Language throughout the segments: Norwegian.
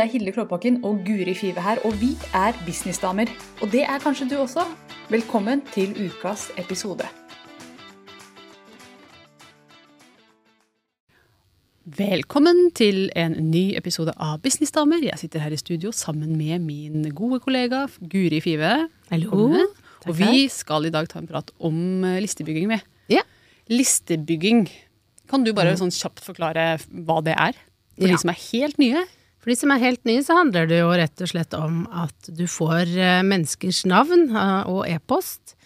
Det er Hilde Klåbakken og Guri Five her, og vi er businessdamer. Og det er kanskje du også. Velkommen til ukas episode. Velkommen til en ny episode av Businessdamer. Jeg sitter her i studio sammen med min gode kollega Guri Five. Hallo. Og vi skal i dag ta en prat om eh, listebygging med. Ja. Listebygging. Kan du bare sånn kjapt forklare hva det er? For Ja. de som er helt nye. For de som er helt nye, så handler det jo rett og slett om at du får eh, menneskers navn eh, og e-post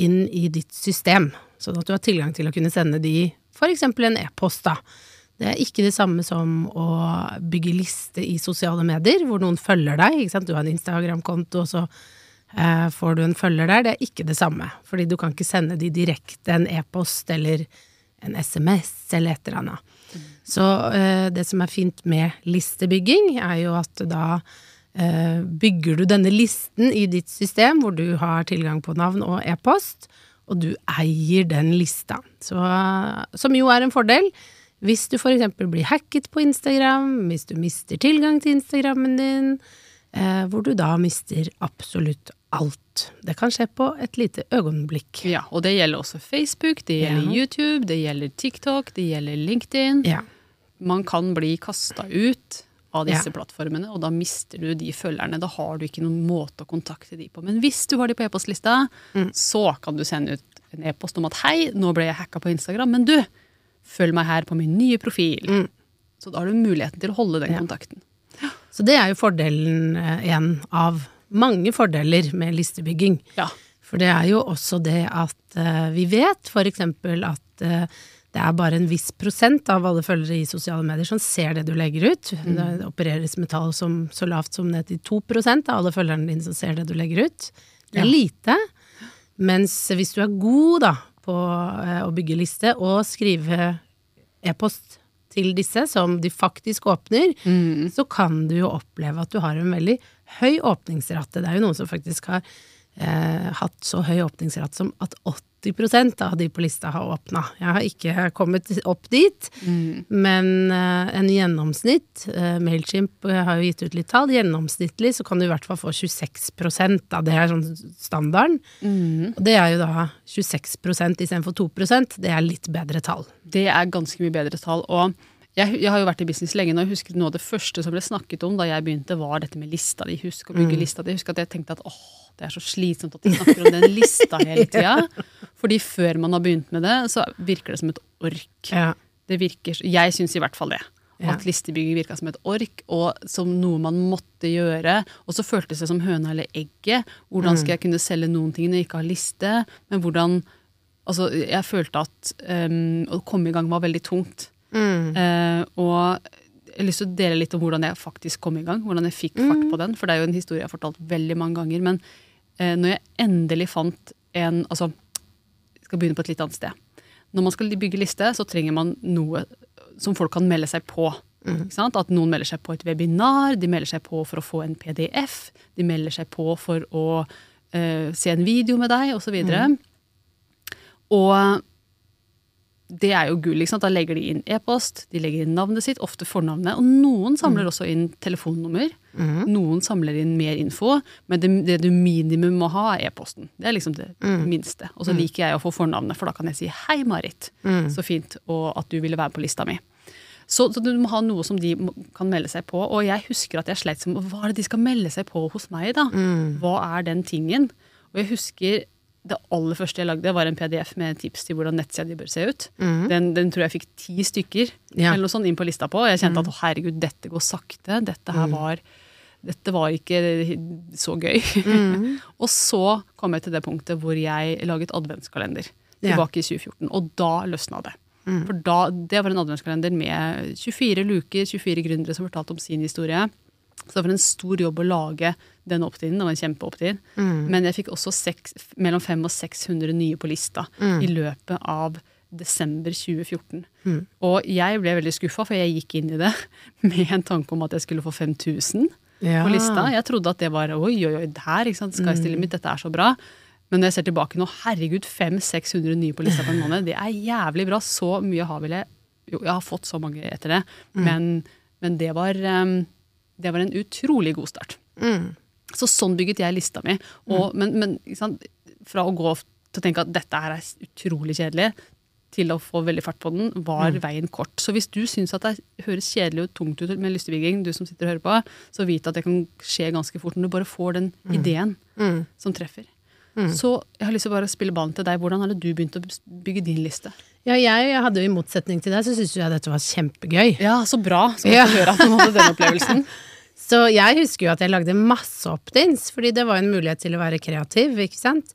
inn i ditt system, sånn at du har tilgang til å kunne sende de f.eks. en e-post, da. Det er ikke det samme som å bygge liste i sosiale medier, hvor noen følger deg. Ikke sant? Du har en Instagram-konto, og så eh, får du en følger der. Det er ikke det samme, fordi du kan ikke sende de direkte en e-post eller en SMS eller et eller annet. Så eh, det som er fint med listebygging, er jo at da eh, bygger du denne listen i ditt system, hvor du har tilgang på navn og e-post, og du eier den lista. Så, som jo er en fordel. Hvis du f.eks. blir hacket på Instagram, hvis du mister tilgang til Instagrammen din, eh, hvor du da mister absolutt alt. Det kan skje på et lite øyeblikk. Ja, Og det gjelder også Facebook, det gjelder Ja. YouTube, det gjelder TikTok, det gjelder LinkedIn. Ja. Man kan bli kasta ut av disse Ja. plattformene, og da mister du de følgerne. Da har du ikke noen måte å kontakte de på. Men hvis du har de på e-postlista, Mm. så kan du sende ut en e-post om at hei, nå ble jeg hacka på Instagram, men du, følg meg her på min nye profil. Mm. Så da har du muligheten til å holde den Ja. kontakten. Så det er jo fordelen eh, en av mange fordeler med listebygging. Ja. For det er jo også det at uh, vi vet eksempel at uh, det er bare en viss prosent av alle følgere i sosiale medier som ser det du legger ut. Det opereres med tall som så lavt som ned til 2% av alle følgerne dine som ser det du legger ut. Det er Ja. lite. Mens hvis du er god da på uh, å bygge liste og skrive e-post til disse, som de faktisk åpner, så kan du jo oppleve at du har en veldig høy åpningsrate. Det er jo noen som faktisk har eh, hatt så høy åpningsrate som at 80% av de på lista har åpna. Jeg har ikke kommet opp dit, men eh, en gjennomsnitt eh, Mailchimp har jo gitt ut litt tall. Gjennomsnittlig så kan du i hvert fall få 26% av det er sånn standarden. Og det er jo da 26% istedenfor 2% Det er litt bedre tall. Det er ganske mye bedre tall. Og jeg, jeg har jo vært i business lenge nå. Jeg husker noe av det første som ble snakket om da jeg begynte, var dette med lista di. Husk å bygge lista di. Husker at jeg tenkte at åh, det er så slitsomt at de snakker om den lista hele tida. Fordi før man har begynt med det, så virker det som et ork. Ja. Det virker, Jeg syns i hvert fall det. Ja. At listebygging virka som et ork, og som noe man måtte gjøre. Og så føltes det som høna eller egget. Hvordan skal jeg kunne selge noen ting når jeg ikke har liste? Men hvordan Altså, jeg følte at um, å komme i gang var veldig tungt. Eh, og jeg har lyst til å dele litt om hvordan jeg faktisk kom i gang. Hvordan jeg fikk fart på den. For det er jo en historie jeg har fortalt veldig mange ganger. Men eh, når jeg endelig fant en Altså, jeg skal begynne på et litt annet sted. Når man skal bygge liste, så trenger man noe som folk kan melde seg på. Sant? At noen melder seg på et webinar, de melder seg på for å få en PDF, de melder seg på for å uh, se en video med deg, osv. Og det er jo gull. ikke sant? Da legger de inn e-post, de legger inn navnet sitt, ofte fornavnet. Og noen samler også inn telefonnummer. Noen samler inn mer info, men det, det du minimum må ha, er e-posten. Det er liksom det minste. Og så liker jeg å få fornavnet, for da kan jeg si 'hei, Marit', så fint, og at du ville være på lista mi. Så, så du må ha noe som de kan melde seg på. Og jeg husker at jeg sleit som Hva er det de skal melde seg på hos meg, da? Hva er den tingen? Og jeg husker det aller første jeg lagde, var en PDF med tips til hvordan nettsider bør se ut. Den, den tror jeg fikk ti stykker Ja. eller noe sånt inn på lista på. Jeg kjente at å, herregud, dette går sakte. Dette her var dette var ikke så gøy. og så kom jeg til det punktet hvor jeg laget adventskalender. Ja. Tilbake i 2014. Og da løsna det. For da, Det var en adventskalender med 24 luker, 24 gründere som fortalte om sin historie. Så det var en stor jobb å lage den opptiden. Det var en kjempeopptid. Men jeg fikk også seks, mellom 500 og 600 nye på lista i løpet av desember 2014. Og jeg ble veldig skuffa, for jeg gikk inn i det med en tanke om at jeg skulle få 5000 Ja. på lista. Jeg trodde at det var oi, oi, oi, der, ikke sant, skal jeg stille mitt, dette er så bra. Men når jeg ser tilbake nå, herregud, 500-600 nye på lista på en måned, det er jævlig bra. Så mye har vel jeg Jo, jeg har fått så mange etter det, men, men det var um, Det var en utrolig god start. Mm. Så sånn bygget jeg lista mi. Og, Men, men sant? fra å gå til å tenke at dette her er utrolig kjedelig, til å få veldig fart på den, var veien kort. Så hvis du syns at det høres kjedelig og tungt ut med listebygging, du som sitter og hører på, så vit at det kan skje ganske fort når du bare får den ideen Mm. som treffer. Så jeg har lyst til å bare spille ballen til deg. Hvordan hadde du begynt å bygge din liste? Ja, jeg, jeg hadde jo i motsetning til deg, så syntes jeg dette var kjempegøy. Ja, så bra. Så godt Ja. å høre at du hadde den opplevelsen. Så jeg husker jo at jeg lagde masse opt-ins, fordi det var en mulighet til å være kreativ, ikke sant.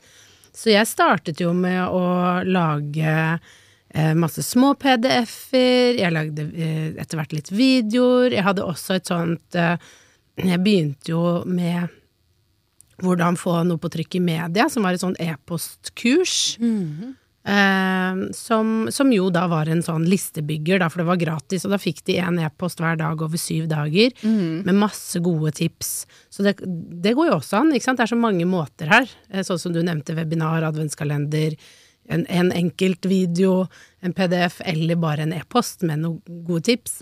Så jeg startet jo med å lage eh, masse små PDF-er, jeg lagde eh, etter hvert litt videoer, jeg hadde også et sånt eh, Jeg begynte jo med hvordan få noe på trykk i media, som var et sånn e-postkurs. Eh, som, som jo da var en sånn listebygger, da, for det var gratis, og da fikk de en e-post hver dag over syv dager, med masse gode tips. Så det, det går jo også an, ikke sant. Det er så mange måter her. Eh, Sånn som du nevnte, webinar, adventskalender, en, en enkelt video, en PDF, eller bare en e-post med noen gode tips.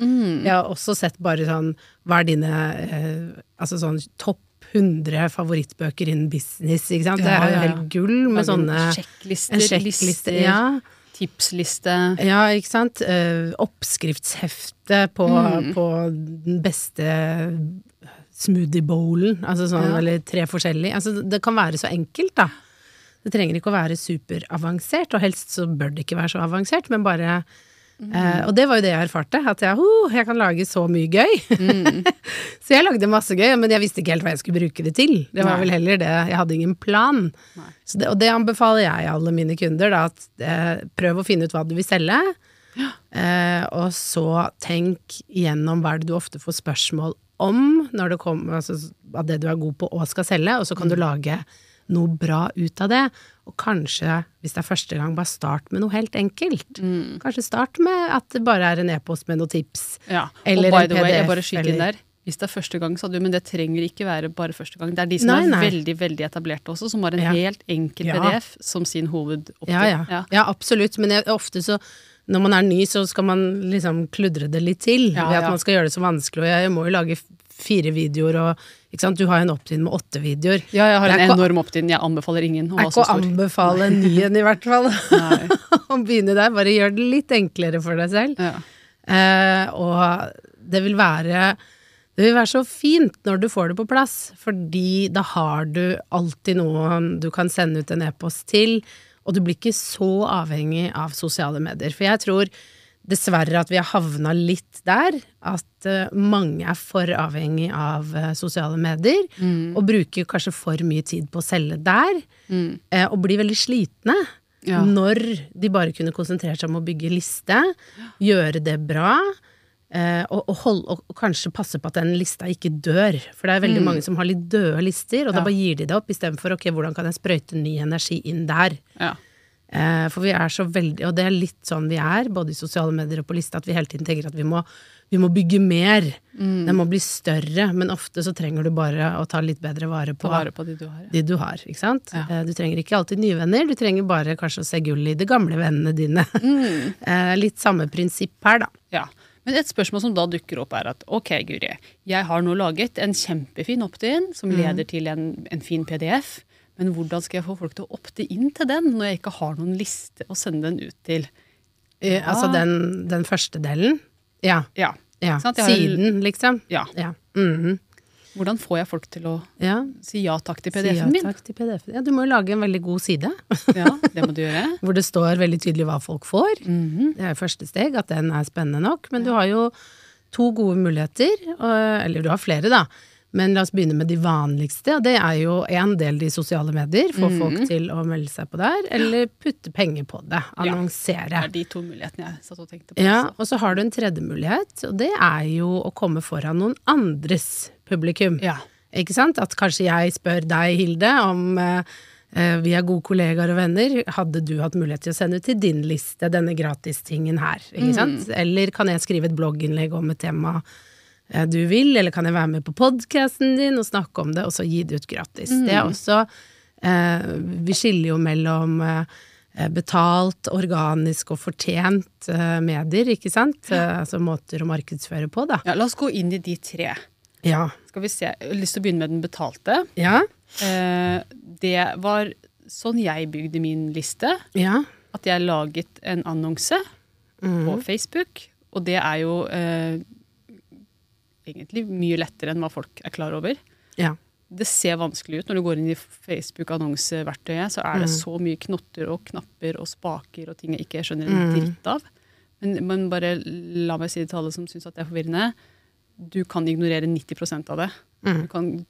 Jeg har også sett bare sånn, hva er dine eh, altså sånn topp 100 favorittbøker innen business, ikke sant. det er jo ja, ja. helt gull med sånne Sjekklister, sjekkliste, ja. tipsliste. Ja, ikke sant. Eh, oppskriftshefte på, Mm. på den beste smoothie bowlen, altså sånn, Ja. eller tre forskjellige. Altså, det kan være så enkelt, da. Det trenger ikke å være superavansert, og helst så bør det ikke være så avansert, men bare Mm. eh, Og det var jo det jeg erfarte, at jeg, oh, jeg kan lage så mye gøy. Mm. så jeg lagde masse gøy, men jeg visste ikke helt hva jeg skulle bruke det til. Det var Nei. vel heller det, jeg hadde ingen plan. Så det, og det anbefaler jeg alle mine kunder, da, at eh, prøv å finne ut hva du vil selge. Eh, og så tenk gjennom hva det du ofte får spørsmål om når det kommer, altså, av det du er god på og skal selge, og så kan du lage noe bra ut av det. Og kanskje, hvis det er første gang, bare start med noe helt enkelt. Kanskje start med at det bare er en e-post med noen tips. Ja. Eller en the way, jeg bare skyter inn der. Hvis det er første gang, sa du, men det trenger ikke være bare første gang. Det er de som Nei, er nei. veldig veldig etablerte også, som har en Ja. helt enkel Ja. PDF som sin hovedoppgave. Ja, ja. ja. absolutt. Men jeg, ofte så når man er ny, så skal man liksom kludre det litt til. Ja, ved at ja. man skal gjøre det så vanskelig. Og jeg må jo lage fire videoer, og ikke sant? du har en opptrinn med åtte videoer. Ja, jeg har en enorm opptid. Jeg anbefaler ingen å ikke så stor. anbefale en ny en, i hvert fall. Å begynne der. Bare gjør det litt enklere for deg selv. Ja. Eh, og det vil være det vil være så fint når du får det på plass, fordi da har du alltid noen du kan sende ut en e-post til, og du blir ikke så avhengig av sosiale medier. For jeg tror dessverre at vi har havna litt der, at eh, mange er for avhengig av eh, sosiale medier, og bruker kanskje for mye tid på å selge der, eh, og blir veldig slitne. Ja. Når de bare kunne konsentrert seg om å bygge liste, gjøre det bra, og, og, hold, og, kanskje passe på at den lista ikke dør. For det er veldig mange som har litt døde lister, og da bare gir de det opp istedenfor ok, hvordan kan jeg sprøyte ny energi inn der. Ja. Eh, for vi er så veldig, og det er litt sånn vi er, både i sosiale medier og på lista, at vi hele tiden tenker at vi må, vi må bygge mer. Mm. Den må bli større, men ofte så trenger du bare å ta litt bedre vare på vare på de du har. Ja. de du har, ikke sant? Ja. Eh, Du trenger ikke alltid nye venner, du trenger bare kanskje å se gull i de gamle vennene dine. Mm. Eh, Litt samme prinsipp her, da. Ja. Men et spørsmål som da dukker opp, er at ok, Guri, jeg har nå laget en kjempefin opt-in som leder til en, en fin PDF, men hvordan skal jeg få folk til å opte inn til den når jeg ikke har noen liste å sende den ut til? Ja. Altså den, den første delen. Ja. Ja. ja. Sånn har- Siden, liksom. ja. Ja. -hmm. Hvordan får jeg folk til å ja. si ja takk til PDF-en min? takk til PDF. Ja, du må jo lage en veldig god side, Ja, det må du gjøre. hvor det står veldig tydelig hva folk får. Mhm. Det er første steg, at den er spennende nok. Men du har jo to gode muligheter, eller du har flere, da. Men la oss begynne med de vanligste, og det er jo en del de sosiale medier. Få folk til å melde seg på der, eller putte penger på det. Annonsere. Ja. Det er de to mulighetene jeg satt og tenkte på. Ja, og så har du en tredje mulighet, og det er jo å komme foran noen andres publikum. Ja. Ikke sant? At kanskje jeg spør deg, Hilde, om eh, eh, vi er gode kollegaer og venner, hadde du hatt mulighet til å sende ut til din liste denne gratistingen her? Ikke sant? Eller kan jeg skrive et blogginnlegg om et tema du vil, eller kan jeg være med på podkasten din og snakke om det, og så gi det ut gratis? Det er også eh, Vi skiller jo mellom eh, betalt, organisk og fortjent eh, medier, ikke sant? Eh, altså måter å markedsføre på, da. Ja, la oss gå inn i de tre. Ja. Skal vi se, Jeg har lyst til å begynne med den betalte. Ja. Eh, det var sånn jeg bygde min liste. Ja. At jeg laget en annonse mm. på Facebook, og det er jo eh, egentlig mye lettere enn hva folk er klar over. Ja. Det ser vanskelig ut når du går inn i Facebook-annonseverktøyet. Så er det Mm. så mye knotter og knapper og spaker og ting jeg ikke skjønner en Mm. dritt av. Men, men bare la meg si det til alle som syns det er forvirrende. Du kan ignorere 90% av det. Mm. Du kan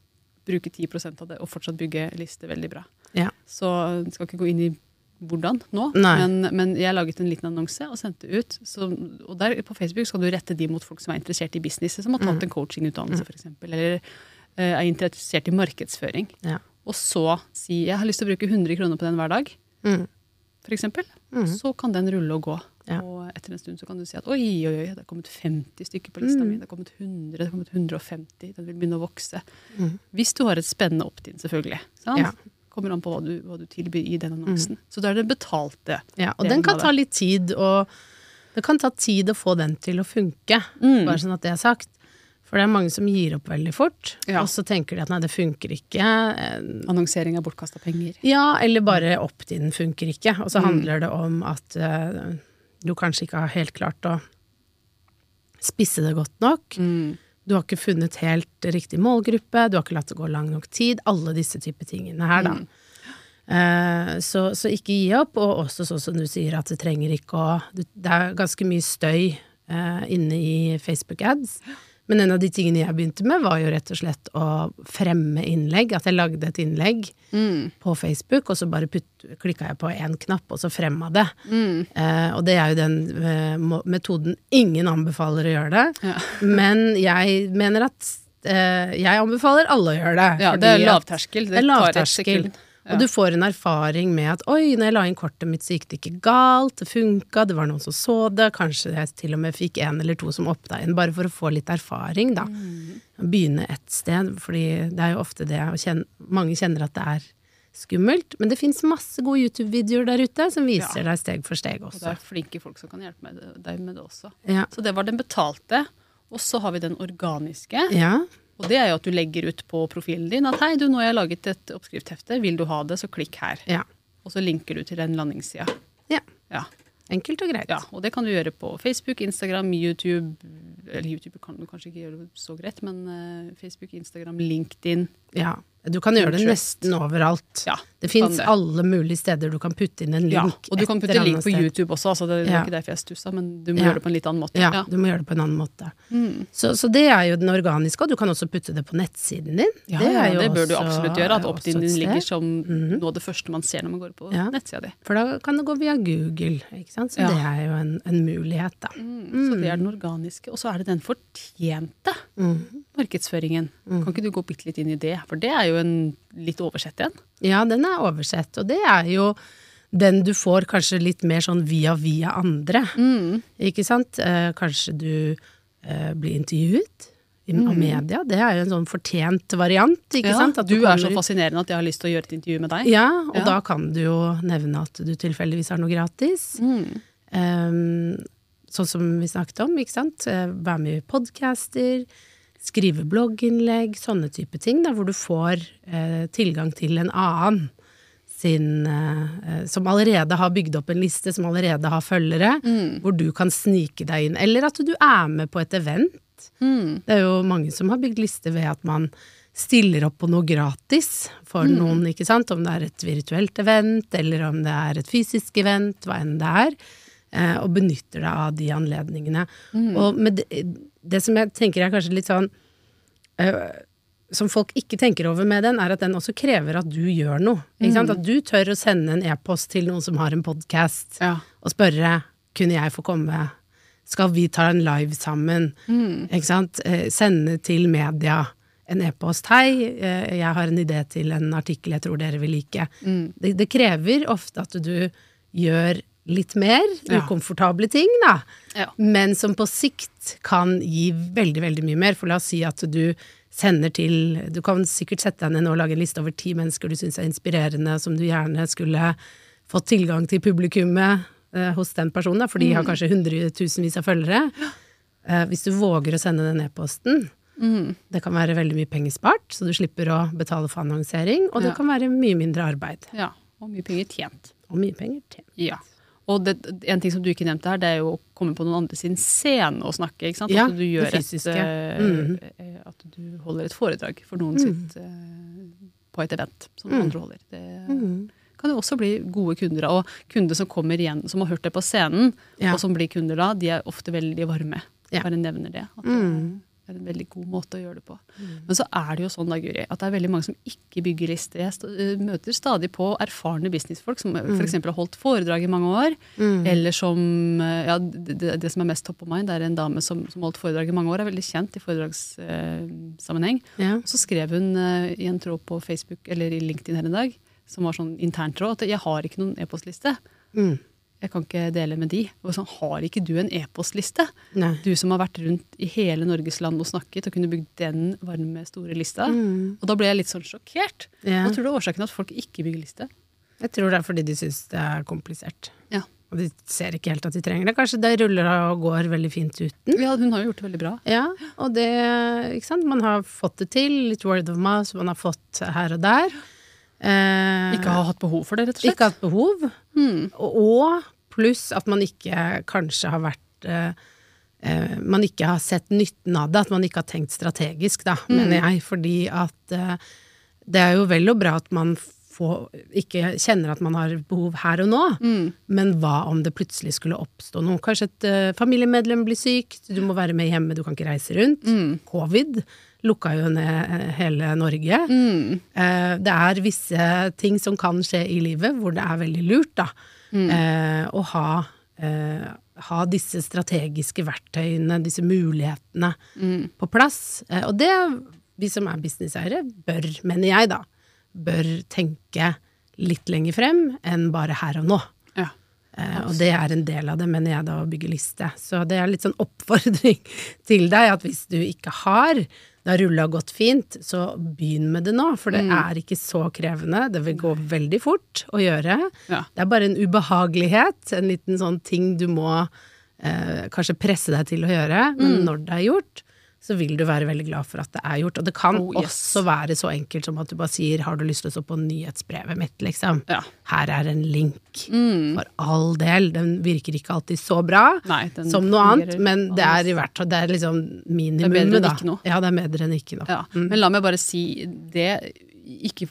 bruke 10% av det og fortsatt bygge liste veldig bra. Ja. Så skal ikke gå inn i hvordan nå, men, men jeg laget en liten annonse og sendte ut. Så, og der på Facebook skal du rette de mot folk som er interessert i business, som har tatt Mm. en coachingutdannelse f.eks., eller uh, er interessert i markedsføring. Ja. Og så si jeg har lyst til å bruke 100 kroner på den hver dag, Mm. f.eks. Mm. Så kan den rulle og gå. Ja. Og etter en stund så kan du si at oi, oi, oi, det er kommet 50 stykker på lista Mm. mi. Det er kommet 100, det er kommet 150. Den vil begynne å vokse. Mm. Hvis du har et spennende opt-in, selvfølgelig. Sant? Ja. Kommer an på hva du, hva du tilbyr i den annonsen. Så da er det betalte. Ja, og den kan ta litt tid, og det kan ta tid å få den til å funke. Mm. Bare sånn at det er sagt. For det er mange som gir opp veldig fort, Ja. og så tenker de at nei, det funker ikke. Eh, Annonsering er bortkasta penger. Ja, eller bare opt-in funker ikke. Og så Mm. handler det om at uh, du kanskje ikke har helt klart å spisse det godt nok. Mm. Du har ikke funnet helt riktig målgruppe, du har ikke latt det gå lang nok tid. Alle disse typer tingene her, da. Mm. Eh, så, så ikke gi opp, og også sånn som du sier, at det trenger ikke å Det er ganske mye støy uh, inne i Facebook ads. Men en av de tingene jeg begynte med, var jo rett og slett å fremme innlegg. At jeg lagde et innlegg Mm. på Facebook, og så bare klikka jeg på én knapp, og så fremma det. Mm. Eh, og det er jo den eh, metoden ingen anbefaler å gjøre det. Ja. Men jeg mener at eh, jeg anbefaler alle å gjøre det. ja, det er lavterskel. det er tar et lavterskel. Sekund. Ja. Og du får en erfaring med at oi, når jeg la inn kortet mitt, så gikk det ikke galt, det funka, det var noen som så det, kanskje jeg til og med fikk en eller to som oppda inn, bare for å få litt erfaring, da. Mm. Begynne et sted, fordi det er jo ofte det å kjenne Mange kjenner at det er skummelt, men det fins masse gode YouTube-videoer der ute som viser deg steg for steg også. Og det er flinke folk som kan hjelpe deg med det også. Ja. Så det var den betalte. Og så har vi den organiske. ja. Og det er jo at du legger ut på profilen din at hei, du, nå har jeg laget et oppskrifthefte, vil du ha det, så klikk her. Ja. Og så linker du til den landingssida. ja. Ja. Enkelt og greit. ja. Og det kan du gjøre på Facebook, Instagram, YouTube Eller YouTube kan du kanskje ikke gjøre det så greit, men eh, Facebook, Instagram, LinkedIn. Ja. Du kan gjøre det nesten overalt. Ja, Det fins alle mulige steder du kan putte inn en link. Ja, og du kan putte link på. YouTube også, altså det er Ja. ikke derfor jeg stussa, men du må Ja. gjøre det på en litt annen måte. Ja, du må gjøre det på en annen måte. Mm. Så, så det er jo den organiske, og du kan også putte det på nettsiden din. Ja, det, det bør du absolutt gjøre. At opt-in din ligger som som -hmm. noe av det første man ser når man går på nettsida di. For da kan det gå via Google, ikke sant. Så det er jo en, en mulighet, da. Mm. Så det er den organiske. Og så er det den fortjente Mm. markedsføringen. Kan ikke du gå bitte litt inn i det? For det er jo en litt oversett en. Ja, den er oversett, og det er jo den du får kanskje litt mer sånn via via andre, Mm. ikke sant. Eh, kanskje du eh, blir intervjuet i, av media. Det er jo en sånn fortjent variant, ikke Mm. Ja, sant. At du er så fascinerende ut- at jeg har lyst til å gjøre et intervju med deg. Ja, og Ja. da kan du jo nevne at du tilfeldigvis har noe gratis. Mm. Um, sånn som vi snakket om, ikke sant. Eh, Være med i podcaster, skrive blogginnlegg, sånne type ting, da, hvor du får eh, tilgang til en annen sin eh, eh, Som allerede har bygd opp en liste, som allerede har følgere, Mm. hvor du kan snike deg inn. Eller at du er med på et event. Mm. Det er jo mange som har bygd liste ved at man stiller opp på noe gratis for Mm. noen, ikke sant. Om det er et virtuelt event, eller om det er et fysisk event, hva enn det er. Eh, Og benytter deg av de anledningene. Mm. Og med det, det som jeg tenker er kanskje litt sånn eh, Som folk ikke tenker over med den, er at den også krever at du gjør noe. Ikke Mm. At du tør å sende en e-post til noen som har en podkast, Ja. og spørre kunne jeg få komme, skal vi ta en live sammen, Mm. ikke sant, Eh, sende til media en e-post, hei, eh, jeg har en idé til en artikkel jeg tror dere vil like. Mm. Det, det krever ofte at du gjør litt mer Ja. ukomfortable ting, da, Ja. men som på sikt kan gi veldig, veldig mye mer, for la oss si at du sender til, du kan sikkert sette deg ned og lage en liste over ti mennesker du syns er inspirerende, som du gjerne skulle fått tilgang til publikummet eh, hos den personen, da, for de har kanskje hundretusenvis av følgere. Eh, hvis du våger å sende den e-posten, Mm. Det kan være veldig mye penger spart, så du slipper å betale for annonsering. Og det Ja. kan være mye mindre arbeid. Ja. Og mye penger tjent. Og mye penger tjent. Ja. Og det, en ting som du ikke nevnte her, det er jo å komme på noen andre sin scene og snakke. ikke sant? Ja, at du gjør det fysiske. Et, mm. Mhm. eh, At du holder et foredrag for noen sitt eh, på et event som Mm. andre holder. Det Mhm. kan jo også bli gode kunder. Og kunder som kommer igjen, som har hørt det på scenen, Ja. og som blir kunder da, de er ofte veldig varme. Ja. Bare nevner det. At Mm. det en veldig god måte å gjøre det på. Men så er det jo sånn da, Guri, at det er veldig mange som ikke bygger lister. Jeg øh, møter stadig på erfarne businessfolk som Mm. f.eks. har holdt foredrag i mange år, eller som øh, Ja, det, det, som er mest top of mind, det er en dame som, som holdt foredrag i mange år, er veldig kjent i foredragssammenheng. Ja. Så skrev hun eh, i en tråd på Facebook eller i LinkedIn her en dag, som var sånn interntråd, at jeg har ikke noen e-postliste. Mm. Jeg kan ikke dele med de. Og sånn, har ikke du en e-postliste? Du som har vært rundt i hele Norges land og snakket, og kunne bygd den varme, store lista. Mm. Og da ble jeg litt sånn sjokkert. Ja. Hva tror du er årsaken til at folk ikke bygger liste? Jeg tror det er fordi de syns det er komplisert. Ja. Og de ser ikke helt at de trenger det. Kanskje det ruller og går veldig fint uten. ja, hun har jo gjort det veldig bra. Ja, og det Ikke sant. Man har fått det til. Litt word of mouth man har fått her og der. Eh, Ikke har hatt behov for det, rett og slett. ikke hatt behov. Mm. Og pluss at man ikke kanskje har vært eh, eh, Man ikke har sett nytten av det. At man ikke har tenkt strategisk, da, mener jeg. Fordi at eh, det er jo vel og bra at man får, ikke kjenner at man har behov her og nå. Men hva om det plutselig skulle oppstå noe? Kanskje et eh, familiemedlem blir syk, du må være med hjemme, du kan ikke reise rundt. Covid lukka jo ned eh, hele Norge. Eh, det er visse ting som kan skje i livet hvor det er veldig lurt da, eh, å ha, eh, ha disse strategiske verktøyene, disse mulighetene, på plass. Eh, og det, vi som er businesseiere, bør, mener jeg da, bør tenke litt lenger frem enn bare her og nå. Ja. Eh, og det er en del av det, mener jeg da, å bygge liste. Så det er litt sånn oppfordring til deg at hvis du ikke har, det har rulla gått fint, så begynn med det nå. For det er ikke så krevende. Det vil gå veldig fort å gjøre. Ja. Det er bare en ubehagelighet, en liten sånn ting du må eh, kanskje presse deg til å gjøre. Men når det er gjort, så vil du være veldig glad for at det er gjort. Og det kan Oh, yes. også være så enkelt som at du bare sier 'har du lyst til å stå på nyhetsbrevet mitt', liksom. Ja. Her er en link. For all del. Den virker ikke alltid så bra Nei, som noe annet, men det er i hvert fall det er liksom Det er minimumet, bedre da. Ja, det er bedre enn ikke noe. Ja. Men la meg bare si det, ikke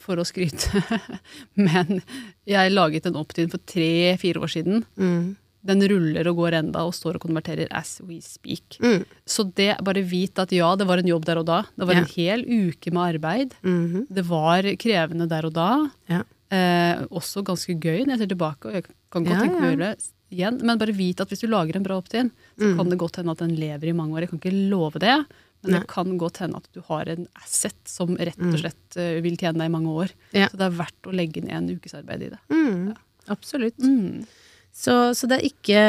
for, å skryte, men jeg laget en opt-in for tre-fire år siden. Mm. Den ruller og går enda og står og konverterer as we speak. Mm. Så det, bare vit at ja, det var en jobb der og da. Det var Ja. en hel uke med arbeid. Mhm. Det var krevende der og da. Ja. Eh, også ganske gøy når jeg ser tilbake, og jeg kan godt Ja, tenke meg å gjøre det igjen. Men bare vit at hvis du lager en bra opt-in, så Mm. kan det godt hende at den lever i mange år. Jeg kan ikke love det, men Nei. det kan godt hende at du har en asset som rett og slett uh, vil tjene deg i mange år. Mm. Så det er verdt å legge ned en ukes arbeid i det. Mm. Absolutt. Så, så det er ikke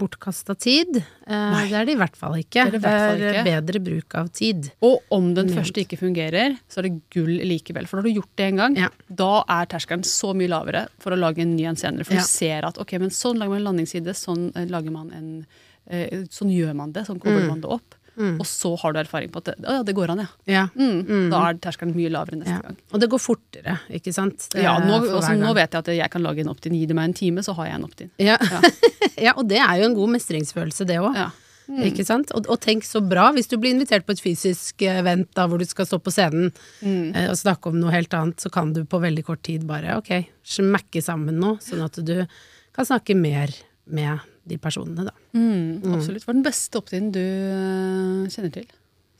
bortkasta tid. Nei, det er det i hvert fall ikke. Det er det er ikke. bedre bruk av tid. Og om den første ikke fungerer, så er det gull likevel. For når du har gjort det en gang, Ja. da er terskelen så mye lavere for å lage en ny en senere. For Ja. du ser at ok, men sånn lager man en landingsside, sånn eh, lager man en eh, Sånn gjør man det, sånn kobler Mm. man det opp. Og så har du erfaring på at det, å ja, det går an, ja. Ja. Mm. Da er terskelen mye lavere neste ja. gang. Og det går fortere, ikke sant? Det Ja, nå, er for altså, nå vet jeg at jeg kan lage en opt-in. Gi det meg en time, så har jeg en opt-in. Ja. Ja. ja, og det er jo en god mestringsfølelse, det òg. Mm. Ikke sant? Og, og tenk så bra hvis du blir invitert på et fysisk eh, event da, hvor du skal stå på scenen eh, og snakke om noe helt annet, så kan du på veldig kort tid bare ok, smekke sammen noe, sånn at du kan snakke mer med de personene, da. Mm, absolutt. Hva er den beste opt-in du eh, kjenner til?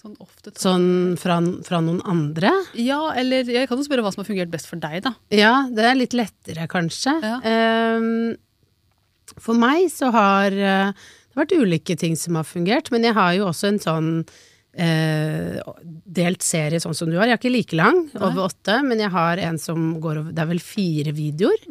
Sånn ofte. Sånn fra, fra noen andre. Ja, eller jeg kan jo spørre hva som har fungert best for deg, da. Ja, det er litt lettere, kanskje. Ja. Um, for meg så har eh, det vært ulike ting som har fungert, men jeg har jo også en sånn eh, delt serie sånn som du har. Jeg er ikke like lang, over åtte, men jeg har en som går over Det er vel fire videoer.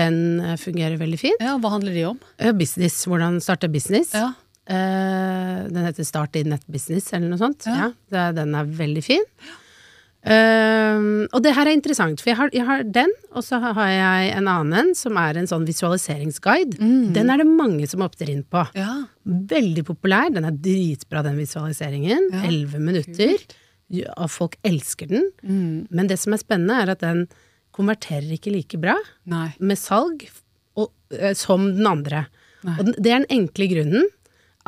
Den eh, fungerer veldig fint. Ja, Hva handler de om? Eh, business, hvordan starte business. Ja. Eh, den heter Start i nettbusiness, eller noe sånt. Ja. Ja. det, den er veldig fin. Ehm, og det her er interessant, for jeg har, jeg har den, og så har jeg en annen som er en sånn visualiseringsguide. Den er det mange som opter inn på. Ja. Veldig populær. Den er dritbra, den visualiseringen. Ja, Elleve minutter. Ja, og folk elsker den. Men det som er spennende, er at den konverterer ikke like bra Nei. med salg og, uh, som den andre. Nei. Og den, det er den enkle grunnen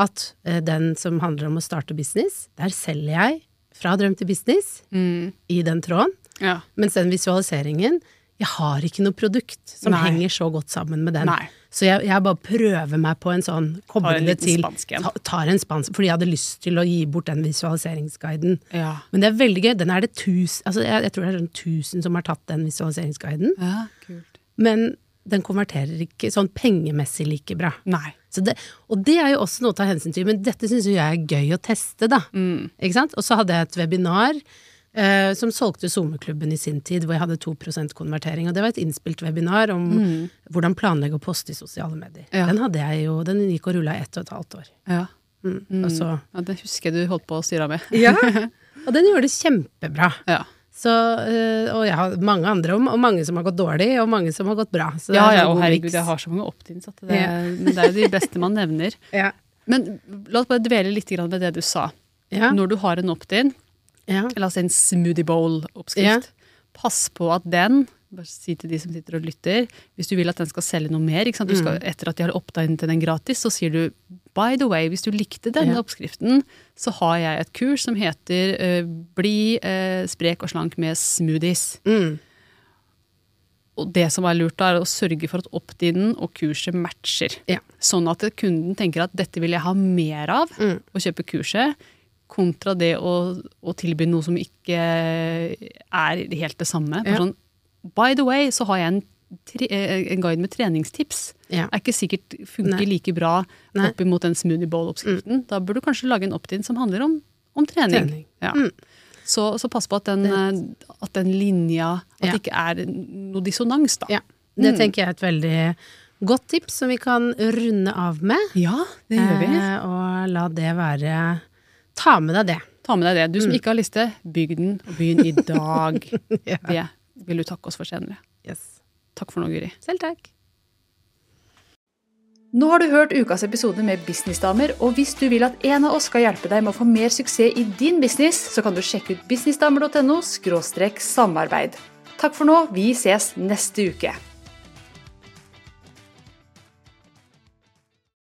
at uh, den som handler om å starte business, der selger jeg fra drøm til business Mm. i den tråden. Ja. Mens den visualiseringen Jeg har ikke noe produkt som Nei. henger så godt sammen med den. Nei. Så jeg, jeg bare prøver meg på en sånn Tar en det til ta, Tar en spansk Fordi jeg hadde lyst til å gi bort den visualiseringsguiden. Ja. Men det er veldig gøy. Den er det tusen altså jeg, jeg tror det er sånn tusen som har tatt den visualiseringsguiden. ja. Kult. Men den konverterer ikke sånn pengemessig like bra. Nei. Så det, og det er jo også noe å ta hensyn til, men dette syns jo jeg er gøy å teste, da. Mm. Ikke sant? Og så hadde jeg et webinar eh, som solgte SoMe-klubben i sin tid, hvor jeg hadde 2% konvertering. Og det var et innspilt webinar om hvordan planlegge og poste i sosiale medier. Mm. Ja. Den hadde jeg jo, den gikk og rulla i ett og et halvt år. Ja. Mm. Og så ja. Det husker jeg du holdt på å styre med. Ja! Og den gjorde det kjempebra. Ja. Så, eh, og jeg har mange andre, og mange som har gått dårlig, og mange som har gått bra. Så Ja, ja, og herregud, jeg har så mange opt-ins at det, Ja. men det er jo de beste man nevner. Ja. Men la oss bare dvele litt ved det du sa. Ja. Når du har en opt-in, ja. eller altså en smoothie bowl-oppskrift, pass på at den bare si til de som sitter og lytter, hvis du vil at den skal selge noe mer, skal, Mm. etter at de har opta inn til den gratis, så sier du by the way, hvis du likte denne Ja. oppskriften, så har jeg et kurs som heter uh, Bli uh, sprek og slank med smoothies. Mm. Og det som er lurt, da, er å sørge for at opt-in og kurset matcher. Ja. Sånn at kunden tenker at dette vil jeg ha mer av, Mm. å kjøpe kurset, kontra det å, å tilby noe som ikke er helt det samme. Ja. Sånn, by the way, så har jeg en, tre, eh, en guide med treningstips. Ja. Er ikke sikkert funker Nei. like bra Nei. Mm. opp imot den smoothie bowl-oppskriften. Da burde du kanskje lage en opt-in som handler om, om trening. Trening. Ja. Mm. Så, så pass på at den, eh, at den linja At det ikke er noe dissonans, da. Ja. Det tenker jeg er et veldig godt tips som vi kan runde av med. Ja, det gjør vi. Eh, og la det være Ta med deg det. Ta med deg det. Mm. Du som ikke har liste, bygg den, og begynn i dag. Ja. Det vil du takke oss for senere. Yes. Takk for nå, Guri. Selv takk. Nå har du hørt ukas episode med Businessdamer, og hvis du vil at en av oss skal hjelpe deg med å få mer suksess i din business, så kan du sjekke ut businessdamer.no samarbeid. Takk for nå, vi ses neste uke.